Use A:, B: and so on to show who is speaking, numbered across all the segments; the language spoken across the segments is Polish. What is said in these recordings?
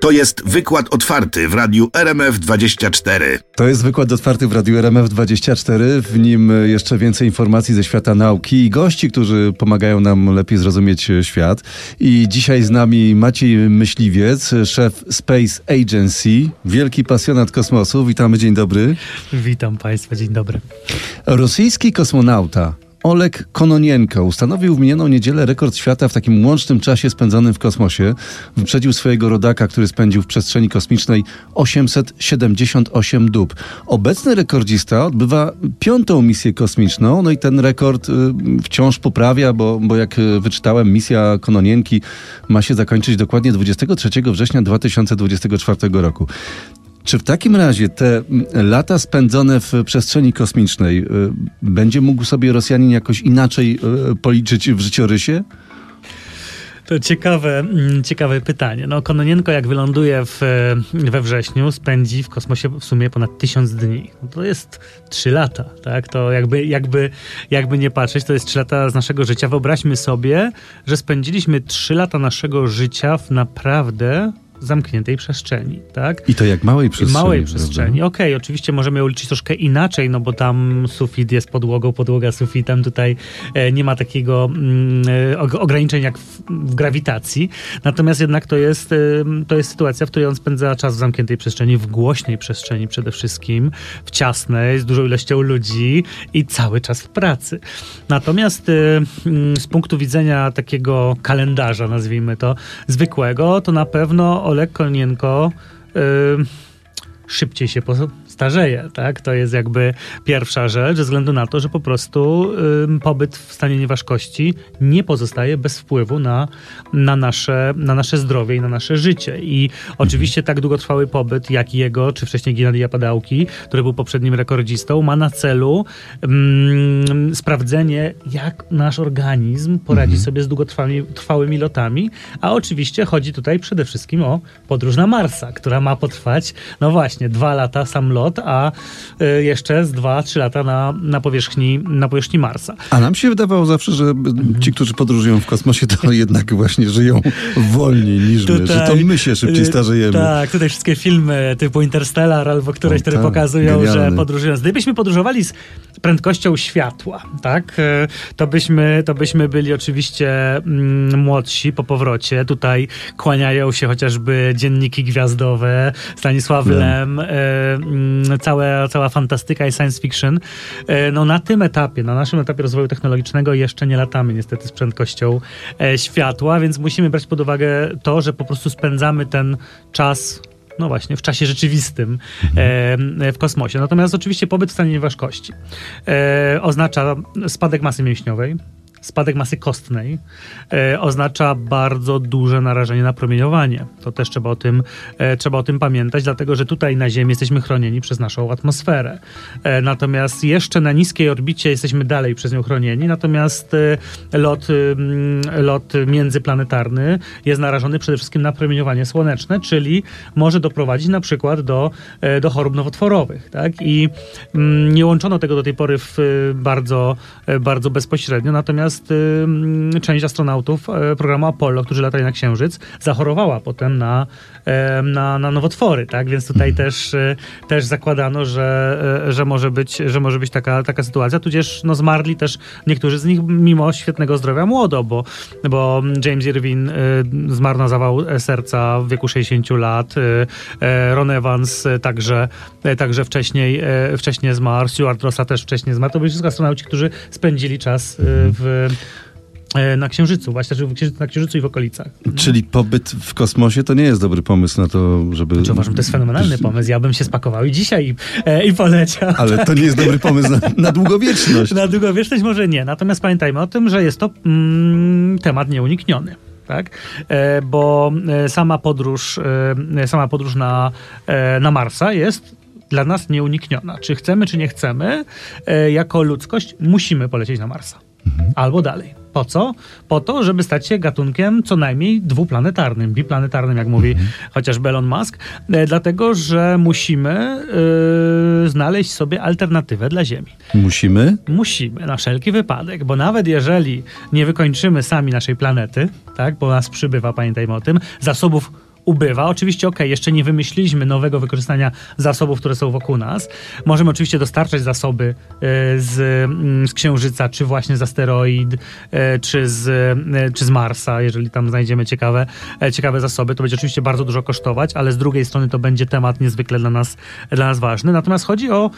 A: To jest wykład otwarty w radiu RMF24.
B: To jest wykład otwarty w Radiu RMF24. W nim jeszcze więcej informacji ze świata nauki i gości, którzy pomagają nam lepiej zrozumieć świat. I dzisiaj z nami Maciej Myśliwiec, szef Space Agency, wielki pasjonat kosmosu. Witamy, dzień dobry.
C: Witam Państwa, dzień dobry.
B: Rosyjski kosmonauta Oleg Kononienko ustanowił w minioną niedzielę rekord świata w takim łącznym czasie spędzonym w kosmosie. Wyprzedził swojego rodaka, który spędził w przestrzeni kosmicznej 878 dób. Obecny rekordzista odbywa piątą misję kosmiczną, no i ten rekord y, wciąż poprawia, bo, bo jak wyczytałem, misja Kononienki ma się zakończyć dokładnie 23 września 2024 roku. Czy w takim razie te lata spędzone w przestrzeni kosmicznej y, będzie mógł sobie Rosjanin jakoś inaczej y, policzyć w życiorysie?
C: To ciekawe, mm, ciekawe pytanie. No, Kononienko jak wyląduje w, we wrześniu, spędzi w kosmosie w sumie ponad tysiąc dni. No to jest trzy lata, tak? To jakby, jakby, jakby nie patrzeć, to jest trzy lata z naszego życia. Wyobraźmy sobie, że spędziliśmy trzy lata naszego życia w naprawdę zamkniętej przestrzeni, tak?
B: I to jak małej przestrzeni.
C: Małej przestrzeni. Okej, okay, oczywiście możemy ją liczyć troszkę inaczej, no bo tam sufit jest podłogą, podłoga sufitem, tutaj e, nie ma takiego mm, e, ograniczeń jak w, grawitacji. Natomiast jednak to jest, e, to jest sytuacja, w której on spędza czas w zamkniętej przestrzeni, w głośnej przestrzeni przede wszystkim, w ciasnej, z dużą ilością ludzi i cały czas w pracy. Natomiast mm, z punktu widzenia takiego kalendarza, nazwijmy to, zwykłego, to na pewno Oleg Kolnienko szybciej się starzeje, tak? To jest jakby pierwsza rzecz, ze względu na to, że po prostu y, pobyt w stanie nieważkości nie pozostaje bez wpływu na, na, nasze, na nasze zdrowie i na nasze życie. I oczywiście tak długotrwały pobyt, jak jego, czy wcześniej Gennadija Padałki, który był poprzednim rekordzistą, ma na celu mm, sprawdzenie, jak nasz organizm poradzi mhm. sobie z długotrwałymi lotami, a oczywiście chodzi tutaj przede wszystkim o podróż na Marsa, która ma potrwać, no właśnie, dwa lata sam lot, a y, jeszcze z 2-3 lata na, na, powierzchni, na powierzchni Marsa.
B: A nam się wydawało zawsze, że ci, którzy podróżują w kosmosie, to jednak właśnie żyją wolniej niż my, że to my się szybciej y, starzejemy.
C: Tak, tutaj wszystkie filmy typu Interstellar albo któreś, które tak, pokazują, genialny. że podróżują. Gdybyśmy podróżowali z prędkością światła, tak, y, to byśmy, to byśmy byli oczywiście mm, młodsi po powrocie. Tutaj kłaniają się chociażby dzienniki gwiazdowe, Stanisław Lem, całe, cała fantastyka i science fiction, e, no na tym etapie, na naszym etapie rozwoju technologicznego jeszcze nie latamy niestety z prędkością e, światła, więc musimy brać pod uwagę to, że po prostu spędzamy ten czas no właśnie, w czasie rzeczywistym mhm. e, w kosmosie. Natomiast oczywiście pobyt w stanie nieważkości e, oznacza spadek masy mięśniowej, spadek masy kostnej e, oznacza bardzo duże narażenie na promieniowanie. To też trzeba o, tym, e, trzeba o tym pamiętać, dlatego że tutaj na Ziemi jesteśmy chronieni przez naszą atmosferę. E, natomiast jeszcze na niskiej orbicie jesteśmy dalej przez nią chronieni, natomiast e, lot, lot międzyplanetarny jest narażony przede wszystkim na promieniowanie słoneczne, czyli może doprowadzić na przykład do, e, do chorób nowotworowych. Tak? I nie łączono tego do tej pory w bardzo, e, bardzo bezpośrednio, natomiast Natomiast y, część astronautów y, programu Apollo, którzy latali na Księżyc, zachorowała potem na, y, na, na nowotwory, tak? Więc tutaj mhm. też, też zakładano, że, że może być, że może być taka, taka sytuacja. Tudzież no, zmarli też niektórzy z nich mimo świetnego zdrowia młodo, bo, bo James Irwin zmarł na zawał serca w wieku 60 lat. Ron Evans także, także wcześniej, wcześniej zmarł. Stuart Rossa też wcześniej zmarł. To byli wszystko astronauci, którzy spędzili czas w E, na Księżycu, właśnie na Księżycu i w okolicach.
B: Czyli pobyt w kosmosie to nie jest dobry pomysł na to, żeby...
C: Znaczy, uważam, to jest fenomenalny pomysł. Ja bym się spakował i dzisiaj i, e, i poleciał.
B: Ale to nie jest dobry pomysł na, na długowieczność.
C: na długowieczność może nie. Natomiast pamiętajmy o tym, że jest to mm, temat nieunikniony. Tak? E, bo e, sama podróż, e, sama podróż na, e, na Marsa jest dla nas nieunikniona. Czy chcemy, czy nie chcemy, jako ludzkość musimy polecieć na Marsa. Mhm. Albo dalej. Po co? Po to, żeby stać się gatunkiem co najmniej dwuplanetarnym, biplanetarnym, jak mówi mhm. chociażby Elon Musk, e, dlatego, że musimy e, znaleźć sobie alternatywę dla Ziemi.
B: Musimy?
C: Musimy, na wszelki wypadek, bo nawet jeżeli nie wykończymy sami naszej planety, tak, bo nas przybywa, pamiętajmy o tym, zasobów ubywa. Oczywiście, ok, jeszcze nie wymyśliliśmy nowego wykorzystania zasobów, które są wokół nas. Możemy oczywiście dostarczać zasoby y, z, mm, z Księżyca, czy właśnie z asteroid, y, czy z, y, czy z Marsa, jeżeli tam znajdziemy ciekawe, e, ciekawe zasoby. To będzie oczywiście bardzo dużo kosztować, ale z drugiej strony to będzie temat niezwykle dla nas, dla nas ważny. Natomiast chodzi o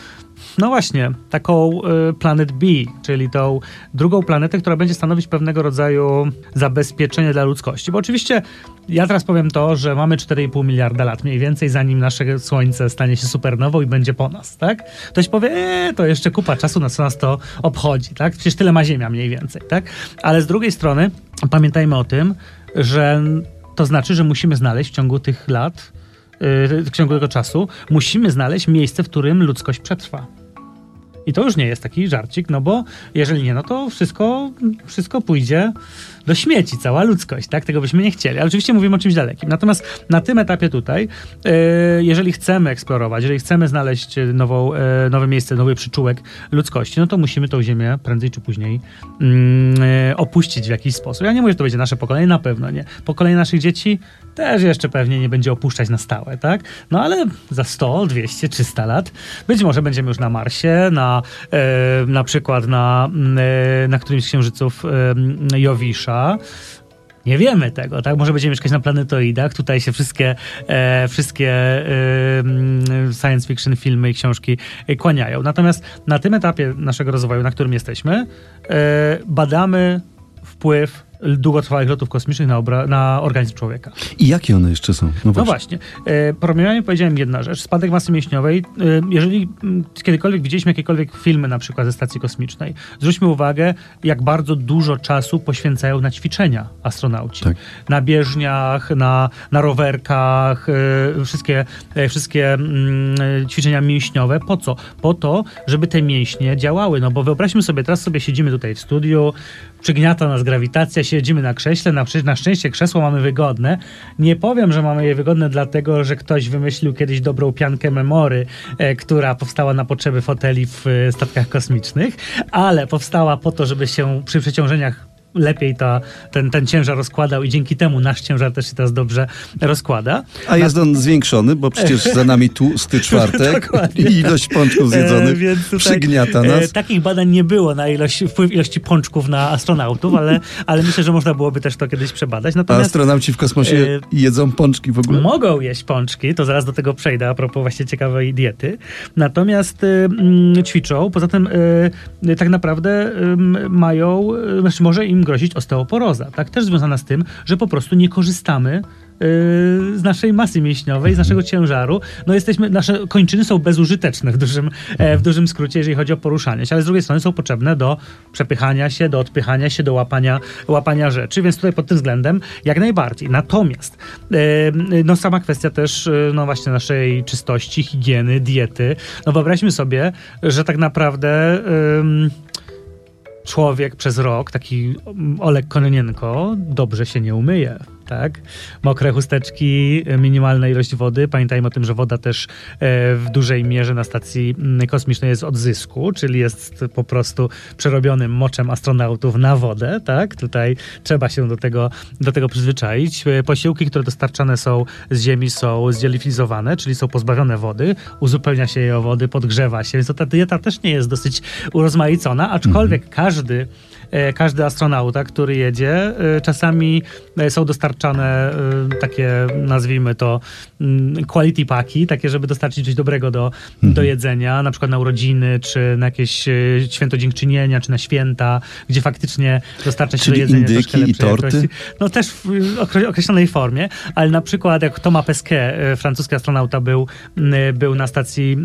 C: no właśnie, taką y, Planet B, czyli tą drugą planetę, która będzie stanowić pewnego rodzaju zabezpieczenie dla ludzkości. Bo oczywiście ja teraz powiem to, że mamy 4,5 miliarda lat mniej więcej, zanim nasze Słońce stanie się supernową i będzie po nas, tak? Ktoś powie, eee, to jeszcze kupa czasu, na co nas to obchodzi, tak? Przecież tyle ma Ziemia mniej więcej, tak? Ale z drugiej strony pamiętajmy o tym, że to znaczy, że musimy znaleźć w ciągu tych lat w ciągu tego czasu, musimy znaleźć miejsce, w którym ludzkość przetrwa. I to już nie jest taki żarcik, no bo jeżeli nie, no to wszystko, wszystko pójdzie do śmieci, cała ludzkość, tak? Tego byśmy nie chcieli. Ale oczywiście mówimy o czymś dalekim. Natomiast na tym etapie tutaj, e, jeżeli chcemy eksplorować, jeżeli chcemy znaleźć nową, e, nowe miejsce, nowy przyczółek ludzkości, no to musimy tą ziemię prędzej czy później mm, opuścić w jakiś sposób. Ja nie mówię, że to będzie nasze pokolenie, na pewno nie. Pokolenie naszych dzieci też jeszcze pewnie nie będzie opuszczać na stałe, tak? No ale za 100, 200, 300 lat być może będziemy już na Marsie, na, na przykład na, na którymś z księżyców Jowisza, nie wiemy tego, tak? Może będziemy mieszkać na planetoidach. Tutaj się wszystkie, e, wszystkie e, science fiction filmy i książki kłaniają. Natomiast na tym etapie naszego rozwoju, na którym jesteśmy, e, badamy wpływ długotrwałych lotów kosmicznych na, na organizm człowieka.
B: I jakie one jeszcze są?
C: No właśnie. No właśnie. E, promieniowanie powiedziałem jedna rzecz. Spadek masy mięśniowej. E, jeżeli m, kiedykolwiek widzieliśmy jakiekolwiek filmy na przykład ze stacji kosmicznej, zwróćmy uwagę, jak bardzo dużo czasu poświęcają na ćwiczenia astronauci. Tak. Na bieżniach, na, na rowerkach, e, wszystkie, e, wszystkie mm, ćwiczenia mięśniowe. Po co? Po to, żeby te mięśnie działały. No bo wyobraźmy sobie, teraz sobie siedzimy tutaj w studiu, przygniata nas grawitacja, siedzimy na krześle, na, na szczęście krzesło mamy wygodne. Nie powiem, że mamy je wygodne dlatego, że ktoś wymyślił kiedyś dobrą piankę memory, e, która powstała na potrzeby foteli w e, statkach kosmicznych, ale powstała po to, żeby się przy przeciążeniach lepiej ta, ten, ten ciężar rozkładał i dzięki temu nasz ciężar też się teraz dobrze rozkłada.
B: A jest on zwiększony, bo przecież za nami tłusty czwartek i ilość pączków zjedzonych e, tutaj, przygniata nas. E,
C: takich badań nie było na ilość, wpływ ilości pączków na astronautów, ale, ale myślę, że można byłoby też to kiedyś przebadać.
B: Natomiast, a astronauci w kosmosie e, jedzą pączki w ogóle?
C: Mogą jeść pączki, to zaraz do tego przejdę a propos właśnie ciekawej diety. Natomiast y, ćwiczą, poza tym y, tak naprawdę y, mają, znaczy może im grozić osteoporoza, tak? Też związana z tym, że po prostu nie korzystamy Y, z naszej masy mięśniowej, z naszego ciężaru. No jesteśmy, nasze kończyny są bezużyteczne w dużym, e, w dużym skrócie, jeżeli chodzi o poruszanie się, ale z drugiej strony są potrzebne do przepychania się, do odpychania się, do łapania, łapania rzeczy, więc tutaj pod tym względem jak najbardziej. Natomiast e, no sama kwestia też e, no właśnie naszej czystości, higieny, diety. No wyobraźmy sobie, że tak naprawdę człowiek przez rok, taki Olek Kononienko, dobrze się nie umyje tak? Mokre chusteczki, minimalna ilość wody. Pamiętajmy o tym, że woda też e, w dużej mierze na stacji mm, kosmicznej jest od zysku, czyli jest po prostu przerobionym moczem astronautów na wodę, tak? Tutaj trzeba się do tego, do tego przyzwyczaić. E, posiłki, które dostarczane są z Ziemi są zdzielifilizowane, czyli są pozbawione wody, uzupełnia się je o wody, podgrzewa się, więc ta dieta też nie jest dosyć urozmaicona, aczkolwiek mhm. każdy każdy astronauta, który jedzie, e, czasami e, są dostarczane takie, nazwijmy to, mm, quality paki, takie, żeby dostarczyć coś dobrego do, mhm. do jedzenia, na przykład na urodziny, czy na jakieś święto dziękczynienia, czy na święta, gdzie faktycznie dostarcza się
B: Czyli
C: do jedzenia
B: troszkę lepszej i torty? Jakości.
C: No też w określonej formie, ale na przykład jak Thomas Pesquet, francuski astronauta, był, był na stacji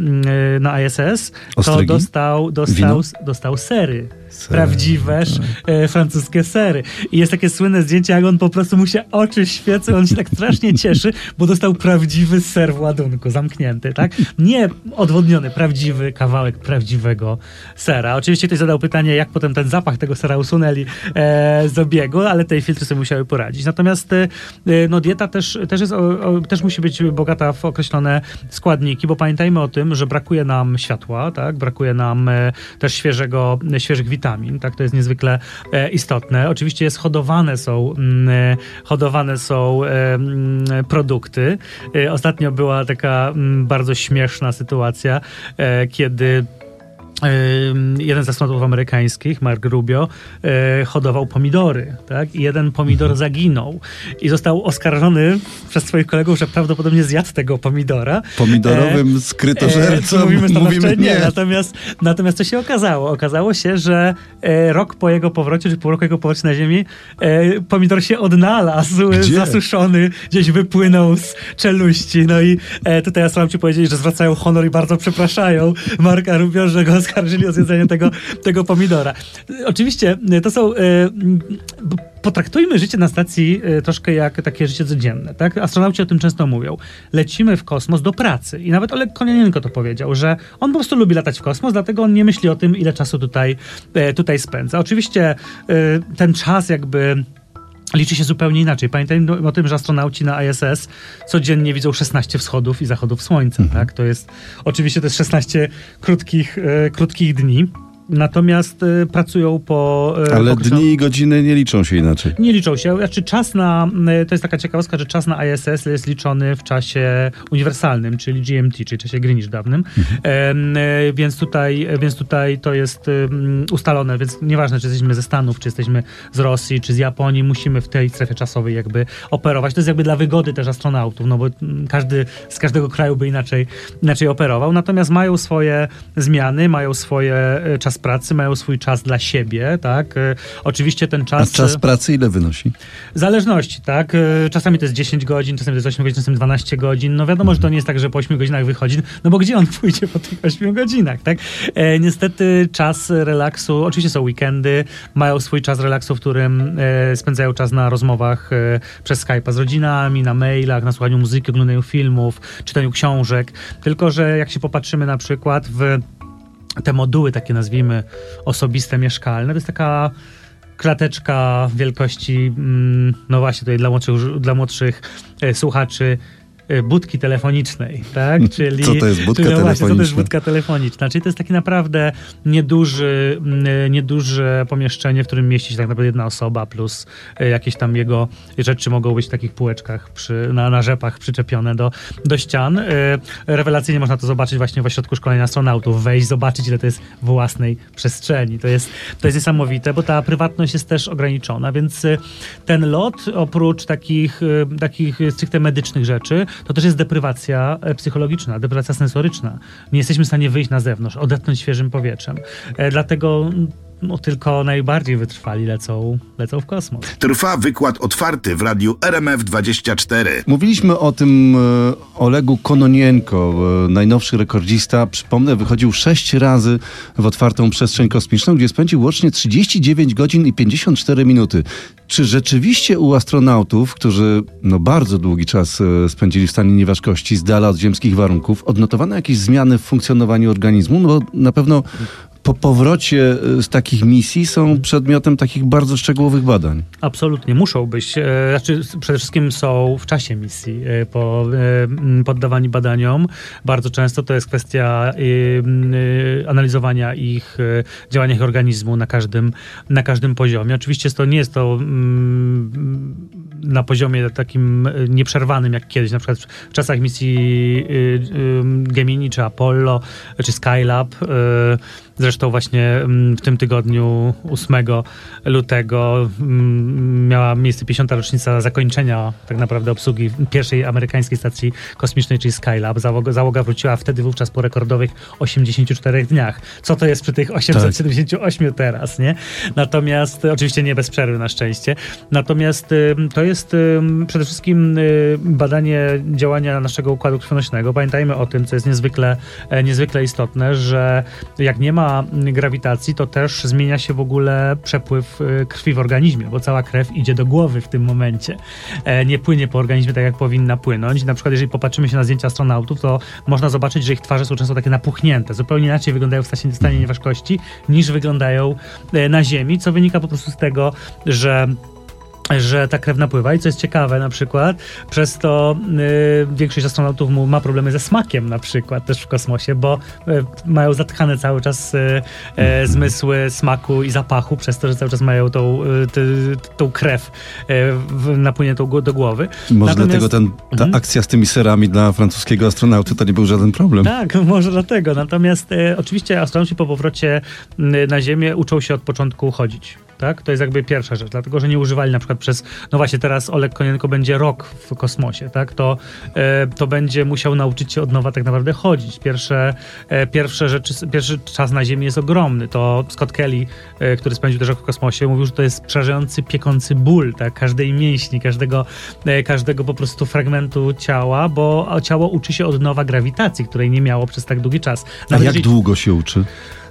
C: na ISS, Ostrygi? to dostał, dostał, dostał sery prawdziwe e, francuskie sery. I jest takie słynne zdjęcie, jak on po prostu mu się oczy świecą, on się tak strasznie cieszy, bo dostał prawdziwy ser w ładunku, zamknięty, tak? Nie odwodniony, prawdziwy kawałek prawdziwego sera. Oczywiście ktoś zadał pytanie, jak potem ten zapach tego sera usunęli e, z obiegu, ale tej filtry sobie musiały poradzić. Natomiast e, no, dieta też, też, jest, o, o, też musi być bogata w określone składniki, bo pamiętajmy o tym, że brakuje nam światła, tak? Brakuje nam e, też świeżego, świeżych witamin witamin, tak, to jest niezwykle e, istotne. Oczywiście jest hodowane są, mm, e, hodowane są e, mm, produkty. Ostatnio była taka mm, bardzo śmieszna sytuacja, kiedy jeden z astronautów amerykańskich, Mark Rubio, e, hodował pomidory, tak? I jeden pomidor mhm. zaginął i został oskarżony przez swoich kolegów, że prawdopodobnie zjadł tego pomidora.
B: Pomidorowym e, skrytożercą.
C: E, mówimy, mówimy nie. nie. Natomiast, natomiast co się okazało? Okazało się, że e, rok po jego powrocie, czy pół roku jego powrocie na Ziemi, e, pomidor się odnalazł, Gdzie? zasuszony, gdzieś wypłynął z czeluści. No i e, tutaj astronauci powiedzieli, że zwracają honor i bardzo przepraszają Marka Rubio, że go oskarżyli o zjedzenie tego, tego pomidora. Oczywiście e, to są... E, potraktujmy życie na stacji e, troszkę jak takie życie codzienne. Tak? Astronauci o tym często mówią. Lecimy w kosmos do pracy. I nawet Oleg Konianienko to powiedział, że on po prostu lubi latać w kosmos, dlatego on nie myśli o tym, ile czasu tutaj, tutaj spędza. Oczywiście ten czas jakby liczy się zupełnie inaczej. Pamiętajmy o tym, że astronauci na ISS codziennie widzą 16 wschodów i zachodów słońca. Mhm. Tak? To jest oczywiście jest 16 krótkich, e, krótkich dni. Natomiast y, pracują po.
B: Y, Ale dni i godziny nie liczą się inaczej.
C: Nie liczą się. Znaczy czas na. Y, to jest taka ciekawostka, że czas na ISS jest liczony w czasie uniwersalnym, czyli GMT, czyli czasie Greenwich dawnym. Mhm. Więc, tutaj, więc tutaj to jest ustalone, więc nieważne, czy jesteśmy ze Stanów, czy jesteśmy z Rosji, czy z Japonii, musimy w tej strefie czasowej jakby operować. To jest jakby dla wygody też astronautów, no bo każdy z każdego kraju by inaczej, inaczej operował. Natomiast mają swoje zmiany, mają swoje czasy czas pracy, mają swój czas dla siebie, tak? E, oczywiście ten czas...
B: A czas pracy ile wynosi?
C: W zależności, tak? E, czasami to jest 10 godzin, czasami to jest 8 godzin, czasami 12 godzin. No wiadomo, że to nie jest tak, że po 8 godzinach wychodzi, no bo gdzie on pójdzie po tych 8 godzinach, tak? E, niestety czas relaksu, oczywiście są weekendy, mają swój czas relaksu, w którym e, spędzają czas na rozmowach e, przez Skype'a z rodzinami, na mailach, na słuchaniu muzyki, oglądaniu filmów, czytaniu książek. Tylko, że jak się popatrzymy na przykład w te moduły, takie nazwijmy osobiste, mieszkalne, to jest taka klateczka wielkości, mm, no właśnie tutaj dla młodszych, dla młodszych e, słuchaczy, budki telefonicznej, tak?
B: Czyli, co to jest budka czyli, no telefoniczna? Właśnie,
C: to jest budka telefoniczna? Czyli to jest takie naprawdę nieduży, mm, nieduże pomieszczenie, w którym mieści się tak naprawdę jedna osoba plus y, jakieś tam jego rzeczy mogą być w takich półeczkach przy, na, na rzepach przyczepione do, do ścian. Y, rewelacyjnie można to zobaczyć właśnie w ośrodku szkolenia astronautów, wejść, zobaczyć ile to jest własnej przestrzeni. To jest, to jest niesamowite, bo ta prywatność jest też ograniczona, więc ten lot oprócz takich, takich stricte medycznych rzeczy, to też jest deprywacja e, psychologiczna, deprywacja sensoryczna. Nie jesteśmy w stanie wyjść na zewnątrz, odetchnąć świeżym powietrzem. E, dlatego no, tylko najbardziej wytrwali lecą, lecą w kosmos.
A: Trwa wykład otwarty w radiu RMF24.
B: Mówiliśmy o tym e, Olegu Kononienko, e, najnowszy rekordzista. Przypomnę, wychodził sześć razy w otwartą przestrzeń kosmiczną, gdzie spędził łącznie 39 godzin i 54 minuty. Czy rzeczywiście u astronautów, którzy no, bardzo długi czas e, spędzili w stanie nieważkości, z dala od ziemskich warunków, odnotowano jakieś zmiany w funkcjonowaniu organizmu? No, na pewno po powrocie e, z takich misji są przedmiotem takich bardzo szczegółowych badań.
C: Absolutnie, muszą być. E, znaczy, przede wszystkim są w czasie misji e, po, poddawani badaniom. Bardzo często to jest kwestia analizowania ich działania ich organizmu na każdym, na każdym poziomie. Oczywiście to nie jest to na poziomie takim nieprzerwanym jak kiedyś, na przykład w czasach misji Gemini czy Apollo czy Skylab Zresztą właśnie mm, w tym tygodniu 8 lutego mm, miała miejsce 50. rocznica zakończenia tak naprawdę obsługi pierwszej amerykańskiej stacji kosmicznej, czyli Skylab. Załoga, załoga wróciła wtedy wówczas po rekordowych 84 dniach. Co to jest przy tych 878 tak. teraz, nie? Natomiast, oczywiście nie bez przerwy na szczęście. Natomiast to jest przede wszystkim badanie działania naszego układu krwionośnego. Pamiętajmy o tym, co jest niezwykle, e, niezwykle istotne, że jak nie ma grawitacji, to też zmienia się w ogóle przepływ y, krwi w organizmie, bo cała krew idzie do głowy w tym momencie. E, nie płynie po organizmie tak, jak powinna płynąć. Na przykład, jeżeli popatrzymy się na zdjęcia astronautów, to można zobaczyć, że ich twarze są często takie napuchnięte. Zupełnie inaczej wyglądają w stanie, stanie nieważkości, niż wyglądają e, na Ziemi, co wynika po prostu z tego, że że ta krew napływa i co jest ciekawe na przykład, przez to y, większość astronautów ma problemy ze smakiem na przykład też w kosmosie, bo y, mają zatkane cały czas y, y, zmysły smaku i zapachu, przez to, że cały czas mają tą, y, ty, tą krew y, napłyniętą do głowy.
B: Może Natomiast, dlatego ten, ta mhm. akcja z tymi serami dla francuskiego astronauty to nie był żaden problem.
C: Tak, może dlatego. Natomiast oczywiście astronauci po powrocie na Ziemię uczą się od początku chodzić tak? To jest jakby pierwsza rzecz, dlatego że nie używali na przykład przez, no właśnie teraz Olek Konienko będzie rok w kosmosie, tak? To, e, to będzie musiał nauczyć się od nowa tak naprawdę chodzić. Pierwsze, e, pierwsze rzeczy, pierwszy czas na Ziemi jest ogromny. To Scott Kelly, e, który spędził też rok w kosmosie, mówił, że to jest przerażający, piekący ból, tak? Każdej mięśni, każdego, e, każdego po prostu fragmentu ciała, bo ciało uczy się od nowa grawitacji, której nie miało przez tak długi czas.
B: Nawet A jak jeżeli... długo się uczy?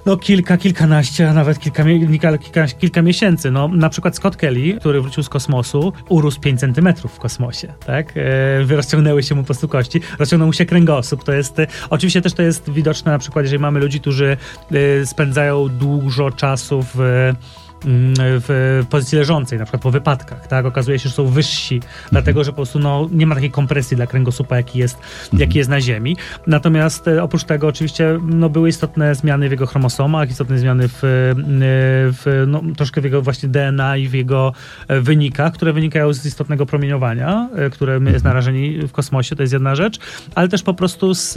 C: No kilka, kilkanaście, a nawet kilka, kilka, kilka miesięcy. No, na przykład Scott Kelly, który wrócił z kosmosu, urósł 5 centymetrów w kosmosie, tak? E, rozciągnęły się mu po prostu kości, rozciągnął mu się kręgosłup. To jest, e, oczywiście też to jest widoczne na przykład, jeżeli mamy ludzi, którzy e, spędzają dużo czasu w w pozycji leżącej, na przykład po wypadkach, tak? Okazuje się, że są wyżsi, mhm. dlatego że po prostu no, nie ma takiej kompresji dla kręgosłupa, jaki jest, mhm. jaki jest na Ziemi. Natomiast e, oprócz tego oczywiście no, były istotne zmiany w jego chromosomach, istotne zmiany w, e, w no, troszkę w jego właśnie DNA i w jego e, wynikach, które wynikają z istotnego promieniowania, które my jest mhm. narażeni w kosmosie, to jest jedna rzecz, ale też po prostu z,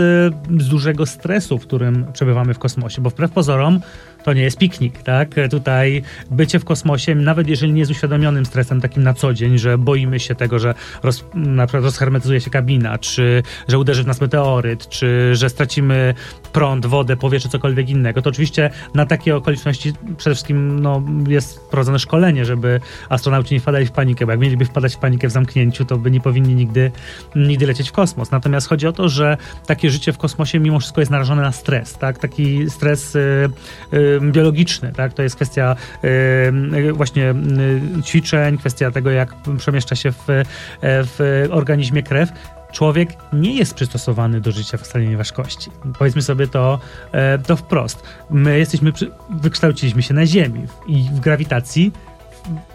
C: z dużego stresu, w którym przebywamy w kosmosie, bo wbrew pozorom to nie jest piknik, tak? Tutaj bycie w kosmosie, nawet jeżeli nie jest uświadomionym stresem takim na co dzień, że boimy się tego, że roz, na przykład rozhermetyzuje się kabina, czy że uderzy w nas meteoryt, czy że stracimy prąd, wodę, powietrze, cokolwiek innego, to oczywiście na takie okoliczności przede wszystkim no, jest prowadzone szkolenie, żeby astronauci nie wpadali w panikę, bo jak mieliby wpadać w panikę w zamknięciu, to by nie powinni nigdy, nigdy lecieć w kosmos. Natomiast chodzi o to, że takie życie w kosmosie mimo wszystko jest narażone na stres, tak? Taki stres y, y, biologiczny, tak? To jest kwestia y, właśnie y, ćwiczeń, kwestia tego, jak przemieszcza się w, w organizmie krew człowiek nie jest przystosowany do życia w stanie nieważkości. Powiedzmy sobie to, e, to wprost. My jesteśmy, wykształciliśmy się na Ziemi i w grawitacji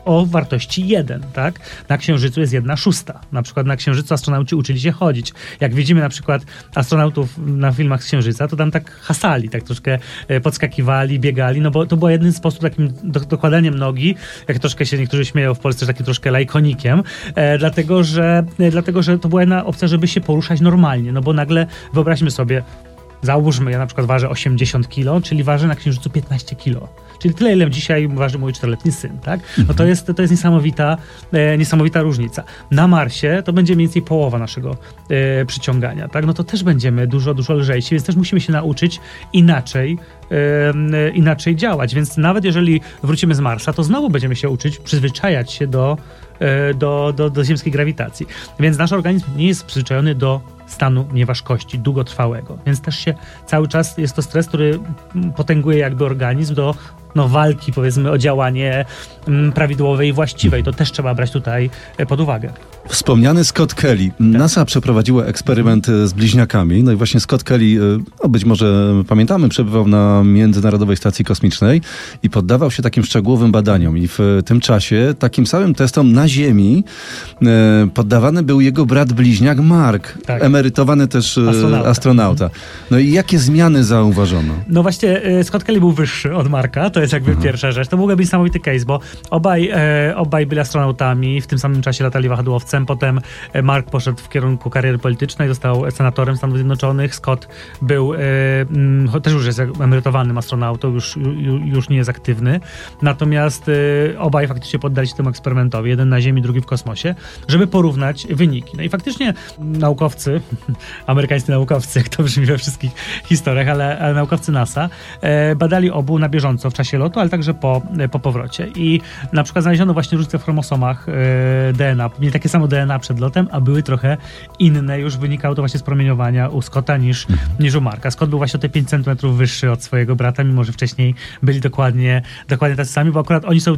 C: o wartości 1, tak? Na Księżycu jest jedna szósta. Na przykład na Księżycu astronauci uczyli się chodzić. Jak widzimy na przykład astronautów na filmach z Księżyca, to tam tak hasali, tak troszkę e, podskakiwali, biegali, no bo to był jeden sposób takim do, dokładaniem nogi, jak troszkę się niektórzy śmieją w Polsce, takim troszkę lajkonikiem, e, dlatego, że, e, dlatego, że to była jedna opcja, żeby się poruszać normalnie, no bo nagle wyobraźmy sobie, załóżmy, ja na przykład ważę 80 kilo, czyli ważę na Księżycu 15 kilo Czyli tyle, ile dzisiaj waży mój czteroletni syn, tak? No to mhm. jest, to jest niesamowita, e, niesamowita różnica. Na Marsie to będzie mniej więcej połowa naszego e, przyciągania, tak? No to też będziemy dużo, dużo lżejsi, więc też musimy się nauczyć inaczej, e, inaczej działać. Więc nawet jeżeli wrócimy z Marsa, to znowu będziemy się uczyć, przyzwyczajać się do, do, do, do ziemskiej grawitacji. Więc nasz organizm nie jest przyzwyczajony do stanu nieważkości długotrwałego. Więc też się cały czas jest to stres, który potęguje jakby organizm do no, walki, powiedzmy, o działanie mm, prawidłowe i właściwe. To też trzeba brać tutaj e, pod uwagę.
B: Wspomniany Scott Kelly. Tak. NASA przeprowadziła eksperyment e, z bliźniakami. No i właśnie Scott Kelly, e, no być może pamiętamy, przebywał na Międzynarodowej Stacji Kosmicznej i poddawał się takim szczegółowym badaniom. I w tym czasie takim samym testom na Ziemi poddawany był jego brat bliźniak Mark, tak. emerytowany też astronauta. astronauta. No i jakie zmiany zauważono?
C: No właśnie Scott Kelly był wyższy od Marka, to jest jakby mhm. pierwsza rzecz. To byłby niesamowity case, bo obaj, e, obaj byli astronautami, w tym samym czasie latali wahadłowcem, potem e, Mark poszedł w kierunku kariery politycznej, został senatorem Stanów Zjednoczonych, Scott był, e, m, też już jest emerytowanym astronautą, już, już nie jest aktywny, natomiast e, obaj faktycznie poddali się temu eksperymentowi, jeden na Ziemi, drugi w kosmosie, żeby porównać wyniki. No i faktycznie naukowcy, amerykańscy naukowcy, jak to brzmi we wszystkich historiach, ale, ale naukowcy NASA, e, badali obu na bieżąco w czasie czasie lotu, ale także po, po powrocie. I na przykład znaleziono właśnie różnice w chromosomach e, DNA. Mieli takie samo DNA przed lotem, a były trochę inne. Już wynikało to właśnie z promieniowania u Scotta niż, mhm. niż u Marka. Scott był właśnie o te 5 cm wyższy od swojego brata, mimo że wcześniej byli dokładnie, dokładnie tacy sami, bo akurat oni są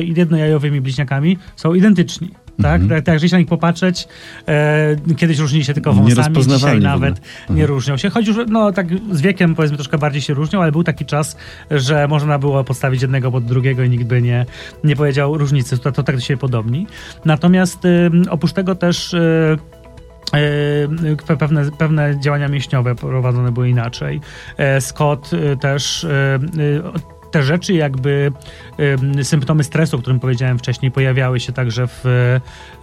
C: jednojajowymi bliźniakami, są identyczni tak? Mhm. Tak, jeżeli się na nich popatrzeć, e, kiedyś różnili się tylko wąsami, dzisiaj nawet nie mhm. różnią się. Choć już, no tak z wiekiem powiedzmy troszkę bardziej się różnią, ale był taki czas, że można było podstawić jednego pod drugiego i nikt by nie, nie powiedział różnicy. To, to tak do siebie podobni. Natomiast y, oprócz tego też y, y, Pewne, pewne działania mięśniowe prowadzone były inaczej. E, Scott też te rzeczy, jakby symptomy stresu, o którym powiedziałem wcześniej, pojawiały się także w,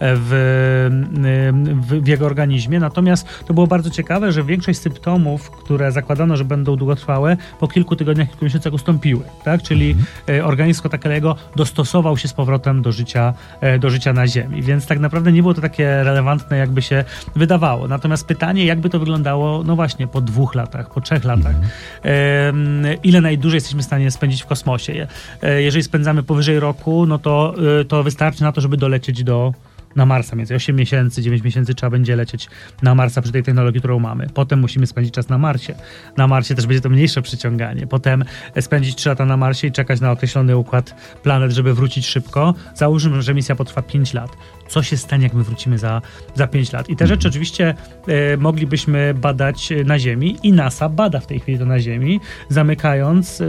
C: w, w, w, jego organizmie. Natomiast to było bardzo ciekawe, że większość symptomów, które zakładano, że będą długotrwałe, po kilku tygodniach, kilku miesiącach ustąpiły. Tak? Czyli mhm. E, organizm Kotakelego dostosował się z powrotem do życia, e, do życia na Ziemi. Więc tak naprawdę nie było to takie relevantne, jakby się wydawało. Natomiast pytanie, jakby to wyglądało, no właśnie, po dwóch latach, po trzech latach. Mhm. Ile najdłużej jesteśmy w stanie spędzić w kosmosie. E, jeżeli spędzamy powyżej roku, no to, e, to wystarczy na to, żeby dolecieć do na Marsa, między 8 miesięcy, 9 miesięcy trzeba będzie lecieć na Marsa przy tej technologii, którą mamy. Potem musimy spędzić czas na Marsie. Na Marsie też będzie to mniejsze przyciąganie. Potem spędzić 3 lata na Marsie i czekać na określony układ planet, żeby wrócić szybko. Załóżmy, że misja potrwa 5 lat. Co się stanie, jak my wrócimy za, za 5 lat? I te rzeczy oczywiście e, moglibyśmy badać na Ziemi i NASA bada w tej chwili to na Ziemi, zamykając e,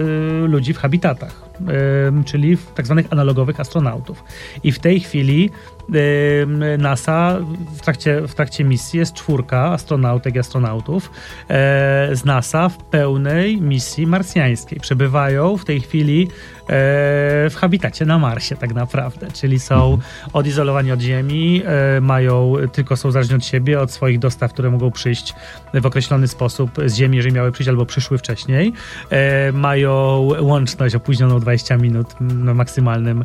C: ludzi w habitatach czyli tak zwanych analogowych astronautów. I w tej chwili NASA w trakcie, w trakcie misji jest czwórka astronautek i astronautów e, z NASA w pełnej misji marsjańskiej. Przebywają w tej chwili E, w habitacie na Marsie tak naprawdę, czyli są odizolowani od Ziemi, e, mają, tylko są zależni od siebie, od swoich dostaw, które mogą przyjść w określony sposób z Ziemi, jeżeli miały przyjść albo przyszły wcześniej. E, mają łączność opóźnioną 20 minut na maksymalnym,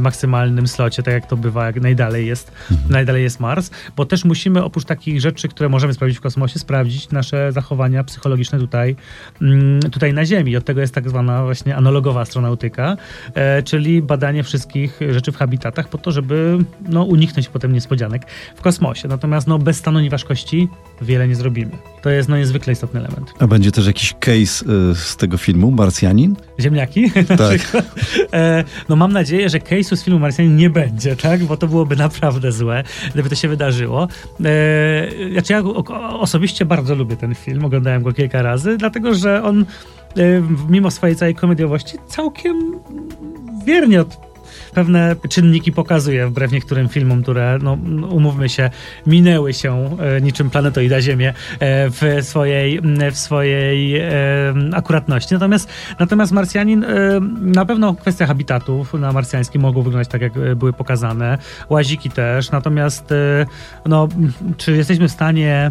C: maksymalnym slocie, tak jak to bywa, jak najdalej jest, najdalej jest Mars, bo też musimy oprócz takich rzeczy, które możemy sprawdzić w kosmosie, sprawdzić nasze zachowania psychologiczne tutaj, mm, tutaj na Ziemi. Od tego jest tak zwana właśnie analogowa astronautyka, e, czyli badanie wszystkich rzeczy w habitatach po to, żeby no, uniknąć potem niespodzianek w kosmosie. Natomiast no, bez stanu nieważkości wiele nie zrobimy. To jest no, niezwykle istotny element.
B: A będzie też jakiś case y, z tego filmu, Marsjanin?
C: Ziemniaki? Tak. e, no mam nadzieję, że case'u z filmu Marsjanin nie będzie, tak? Bo to byłoby naprawdę złe, gdyby to się wydarzyło. E, znaczy ja osobiście bardzo lubię ten film, oglądałem go kilka razy, dlatego że on E, mimo swojej całej komediowości, całkiem wiernie od pewne czynniki pokazuje, wbrew niektórym filmom, które, no, umówmy się, minęły się e, niczym planetoida Ziemię e, w swojej, w swojej akuratności. Natomiast, natomiast Marsjanin, na pewno kwestia habitatów na marsjańskim mogą wyglądać tak, jak były pokazane. Łaziki też. Natomiast, no, czy jesteśmy w stanie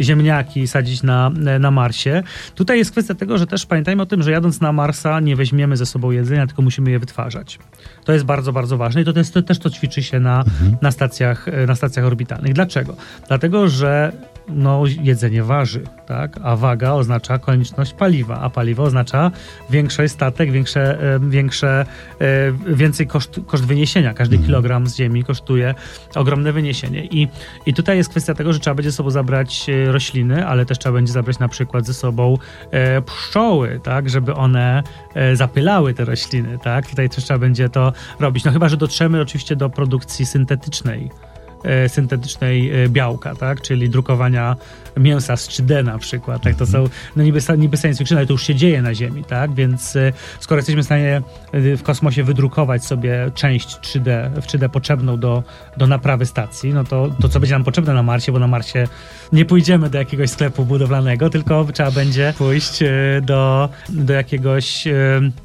C: ziemniaki sadzić na, na Marsie. Tutaj jest kwestia tego, że też pamiętajmy o tym, że jadąc na Marsa nie weźmiemy ze sobą jedzenia, tylko musimy je wytwarzać. To jest bardzo, bardzo ważne i to, jest, to też to ćwiczy się na, mhm. na, stacjach, na stacjach orbitalnych. Dlaczego? Dlatego, że no, jedzenie waży, tak? a waga oznacza konieczność paliwa, a paliwo oznacza większy statek, większe, większe, e, więcej koszt, koszt wyniesienia. Każdy mhm. kilogram z ziemi kosztuje ogromne wyniesienie. I, I tutaj jest kwestia tego, że trzeba będzie ze sobą zabrać e, rośliny, ale też trzeba będzie zabrać na przykład ze sobą e, pszczoły, tak? żeby one zapylały te rośliny. Tak? Tutaj też trzeba będzie to robić. No chyba, że dotrzemy oczywiście do produkcji syntetycznej syntetycznej e, białka, tak? czyli drukowania mięsa z 3D na przykład. Tak? To są no niby, niby science fiction, ale to już się dzieje na Ziemi, tak? Więc e, skoro jesteśmy w stanie w kosmosie wydrukować sobie część 3D, w 3D potrzebną do, do naprawy stacji, no to, to co będzie nam potrzebne na Marsie, bo na Marsie nie pójdziemy do jakiegoś sklepu budowlanego, tylko trzeba będzie pójść do, do jakiegoś,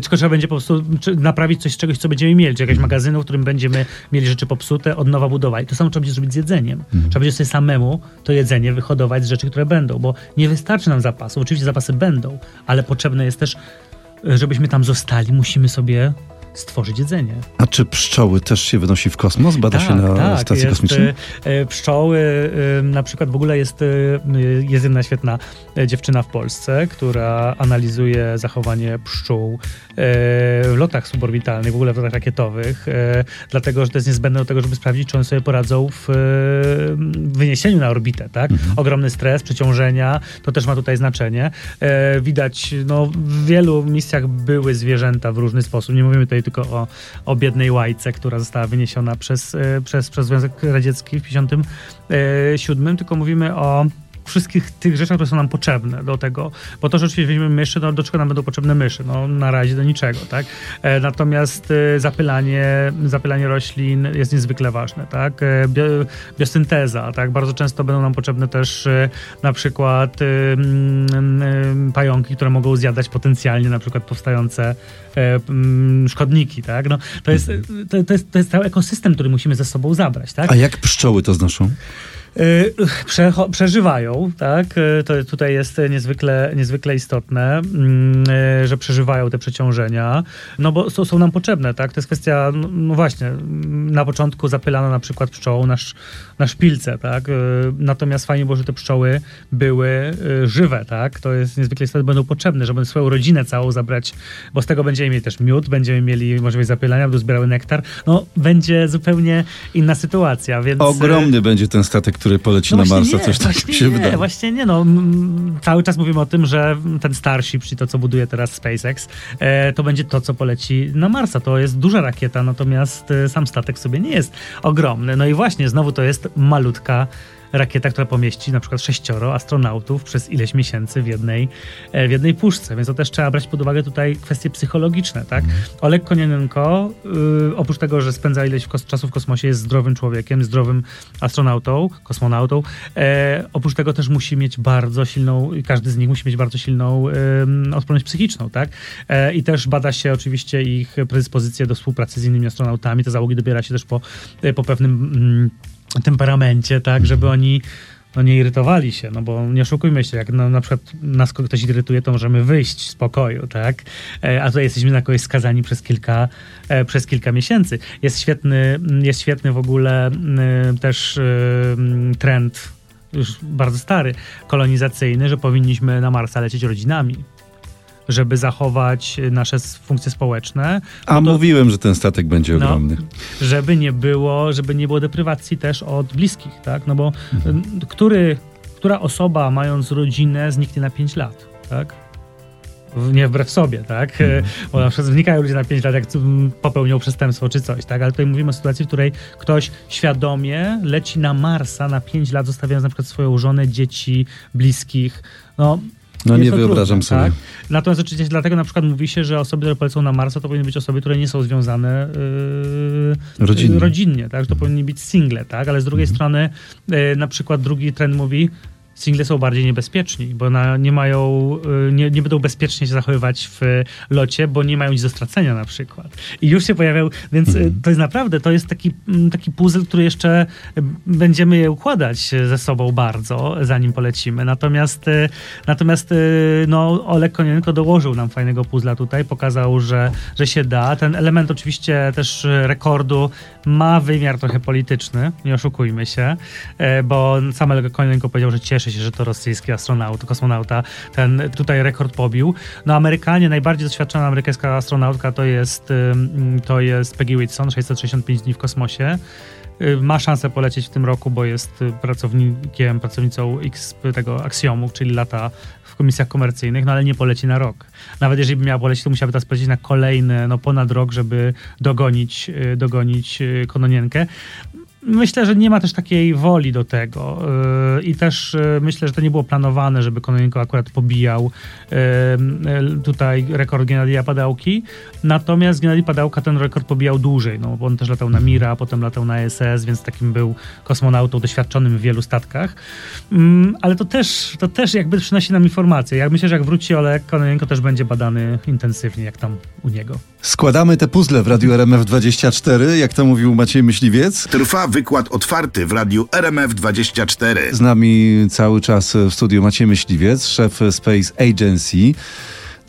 C: tylko trzeba będzie po prostu naprawić coś z czegoś, co będziemy mieli, czy jakiegoś magazynu, w którym będziemy mieli rzeczy popsute, od nowa budować. To samo trzeba będzie zrobić z jedzeniem. Mhm. Trzeba będzie sobie samemu to jedzenie wyhodować z rzeczy, które będą, bo nie wystarczy nam zapasów. Oczywiście zapasy będą, ale potrzebne jest też, żebyśmy tam zostali, musimy sobie stworzyć jedzenie.
B: A czy pszczoły też się wynosi w kosmos? Bada tak, się na tak, stacji jest, kosmicznej? E,
C: e, pszczoły, na przykład w ogóle jest, e, jest jedna świetna dziewczyna w Polsce, która analizuje zachowanie pszczół w lotach suborbitalnych, w ogóle w lotach rakietowych, dlatego, że to jest niezbędne do tego, żeby sprawdzić, czy one sobie poradzą w, wyniesieniu na orbitę, tak? Mhm. Ogromny stres, przeciążenia, to też ma tutaj znaczenie. E, widać, no w wielu misjach były zwierzęta w różny sposób. Nie mówimy tutaj tylko o, o biednej łajce, która została wyniesiona przez, e, przez, przez Związek Radziecki w 1957, tylko mówimy o wszystkich tych rzeczach, które są nam potrzebne do tego. Bo to, że oczywiście weźmiemy myszy, no do czego nam będą potrzebne myszy? No na razie do niczego, tak? E, natomiast e, zapylanie, zapylanie roślin jest niezwykle ważne, tak? E, bio, biosynteza, tak? Bardzo często będą nam potrzebne też na przykład mm, pająki, które mogą zjadać potencjalnie na przykład powstające mm, szkodniki, tak? No, to, jest, to, to, jest, to jest cały ekosystem, który musimy ze sobą zabrać, tak?
B: A jak pszczoły to znoszą?
C: Y, prze, przeżywają, tak? Y, to tutaj jest niezwykle, niezwykle istotne, mm, y, że przeżywają te przeciążenia, no bo są, są nam potrzebne, tak? To jest kwestia, no, no właśnie, na początku zapylano na przykład pszczołą na, na szpilce, tak? Natomiast fajnie było, że te pszczoły były żywe, tak? To jest niezwykle istotne, będą potrzebne, żeby swoją rodzinę całą zabrać, bo z tego będziemy mieli też miód, będziemy mieli możliwość zapylania, będą zbierały nektar, no będzie zupełnie inna sytuacja, więc...
B: Ogromny będzie ten statek, który poleci no na Marsa, nie, coś takiego się
C: nie,
B: wydaje.
C: Właśnie nie, no. Cały czas mówimy o tym, że ten Starship, czyli to, co buduje teraz SpaceX, e, to będzie to, co poleci na Marsa. To jest duża rakieta, natomiast e, sam statek sobie nie jest ogromny. No i właśnie, znowu to jest malutka rakieta, która pomieści na przykład sześcioro astronautów przez ileś miesięcy w jednej, e, w jednej puszce, więc to też trzeba brać pod uwagę tutaj kwestie psychologiczne, tak? Mm. Oleg Konienenko, yy, oprócz tego, że spędza ileś czasu w kosmosie, jest zdrowym człowiekiem, zdrowym astronautą, kosmonautą, e, oprócz tego też musi mieć bardzo silną, każdy z nich musi mieć bardzo silną yy, odporność psychiczną, tak? E, I też bada się oczywiście ich predyspozycje do współpracy z innymi astronautami, te załogi dobiera się też po, e, po pewnym... Mm, temperamencie, tak, żeby oni no nie irytowali się, no bo nie oszukujmy się, jak no, na przykład nas ktoś irytuje, to możemy wyjść z pokoju, tak? E, a tutaj jesteśmy na kogoś skazani przez kilka, e, przez kilka miesięcy. Jest świetny, jest świetny w ogóle też trend, już bardzo stary, kolonizacyjny, że powinniśmy na Marsa lecieć rodzinami żeby zachować nasze funkcje społeczne.
B: A to, mówiłem, że ten statek będzie no, ogromny.
C: Żeby nie było, żeby nie było deprywacji też od bliskich, tak? No bo mhm. który, która osoba mając rodzinę zniknie na 5 lat, tak? nie wbrew sobie, tak? Mm. Bo na przykład wnikają ludzie na 5 lat, jak popełnią przestępstwo czy coś, tak? Ale tutaj mówimy o sytuacji, w której ktoś świadomie leci na Marsa na 5 lat, zostawiając na przykład swoją żonę, dzieci, bliskich. No,
B: no nie wyobrażam trudne, sobie. Tak?
C: Natomiast oczywiście dlatego na przykład mówi się, że osoby, które polecą na Marsa, to powinny być osoby, które nie są związane yy, rodzinnie. rodzinnie, tak? To powinni być single, tak? Ale z drugiej mhm. strony yy, na przykład drugi trend mówi, single są bardziej niebezpieczni, bo na, nie mają, y, nie, nie, będą bezpiecznie się zachowywać w locie, bo nie mają nic do stracenia na przykład. I już się pojawiał, więc mm. to jest naprawdę, to jest taki, mm, taki puzzle, który jeszcze y, będziemy je układać ze sobą bardzo, zanim polecimy. Natomiast, natomiast no, Olek Konienko dołożył nam fajnego puzzla tutaj, pokazał, że, że się da. Ten element oczywiście też rekordu ma wymiar trochę polityczny, nie oszukujmy się, bo sam Olek Konienko powiedział, że cieszy cieszę się, że to rosyjski astronaut, kosmonauta ten tutaj rekord pobił. No Amerykanie, najbardziej doświadczona amerykańska astronautka to jest, to jest Peggy Whitson, 665 dni w kosmosie ma szansę polecieć w tym roku, bo jest pracownikiem, pracownicą X tego aksjomów, czyli lata w komisjach komercyjnych, no ale nie poleci na rok. Nawet jeżeli by miała polecieć, to musiałaby teraz polecieć na kolejny, no ponad rok, żeby dogonić, y, dogonić y, Kononienkę. Myślę, że nie ma też takiej woli do tego yy, i też yy, myślę, że to nie było planowane, żeby Kononenko akurat pobijał yy, tutaj rekord Gennadija Padałki. Natomiast Gennadij Padałka ten rekord pobijał dłużej, no bo on też latał na Mira, potem latał na SS, więc takim był kosmonautą doświadczonym w wielu statkach. Ale to też, to też jakby przynosi nam informacje. Ja myślę, że jak wróci Olek, Kononenko też będzie badany intensywnie, jak tam u niego.
B: Składamy te puzzle w Radiu RMF24, jak to mówił Maciej Myśliwiec.
A: Trwa wykład otwarty w Radiu RMF24.
B: Z nami cały czas w studiu Maciej Myśliwiec, szef Space Agency.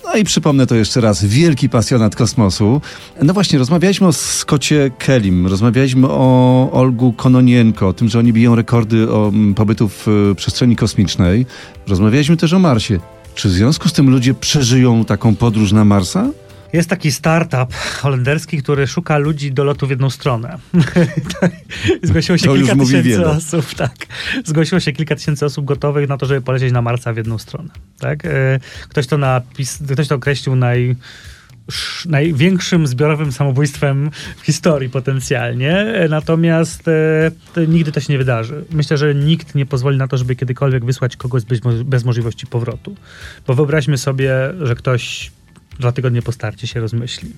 B: No i przypomnę to jeszcze raz, wielki pasjonat kosmosu. No właśnie, rozmawialiśmy o Scottie Kellim, rozmawialiśmy o Olgu Kononienko, o tym, że oni biją rekordy o pobytu w e, przestrzeni kosmicznej. Rozmawialiśmy też o Marsie. Czy w związku z tym ludzie przeżyją taką podróż na Marsa?
C: Jest taki startup holenderski, który szuka ludzi do lotu w jedną stronę. Zgłosiło się
B: to
C: kilka tysięcy
B: wiele.
C: osób, tak. Zgłosiło się kilka tysięcy osób gotowych na to, żeby polecieć na Marsa w jedną stronę. Tak? E, ktoś to napis, ktoś to określił naj największym zbiorowym samobójstwem w historii potencjalnie, e, natomiast e, nigdy to się nie wydarzy. Myślę, że nikt nie pozwoli na to, żeby kiedykolwiek wysłać kogoś bez, bez możliwości powrotu. Bo wyobraźmy sobie, że ktoś dwa tygodnie po starcie się rozmyśli.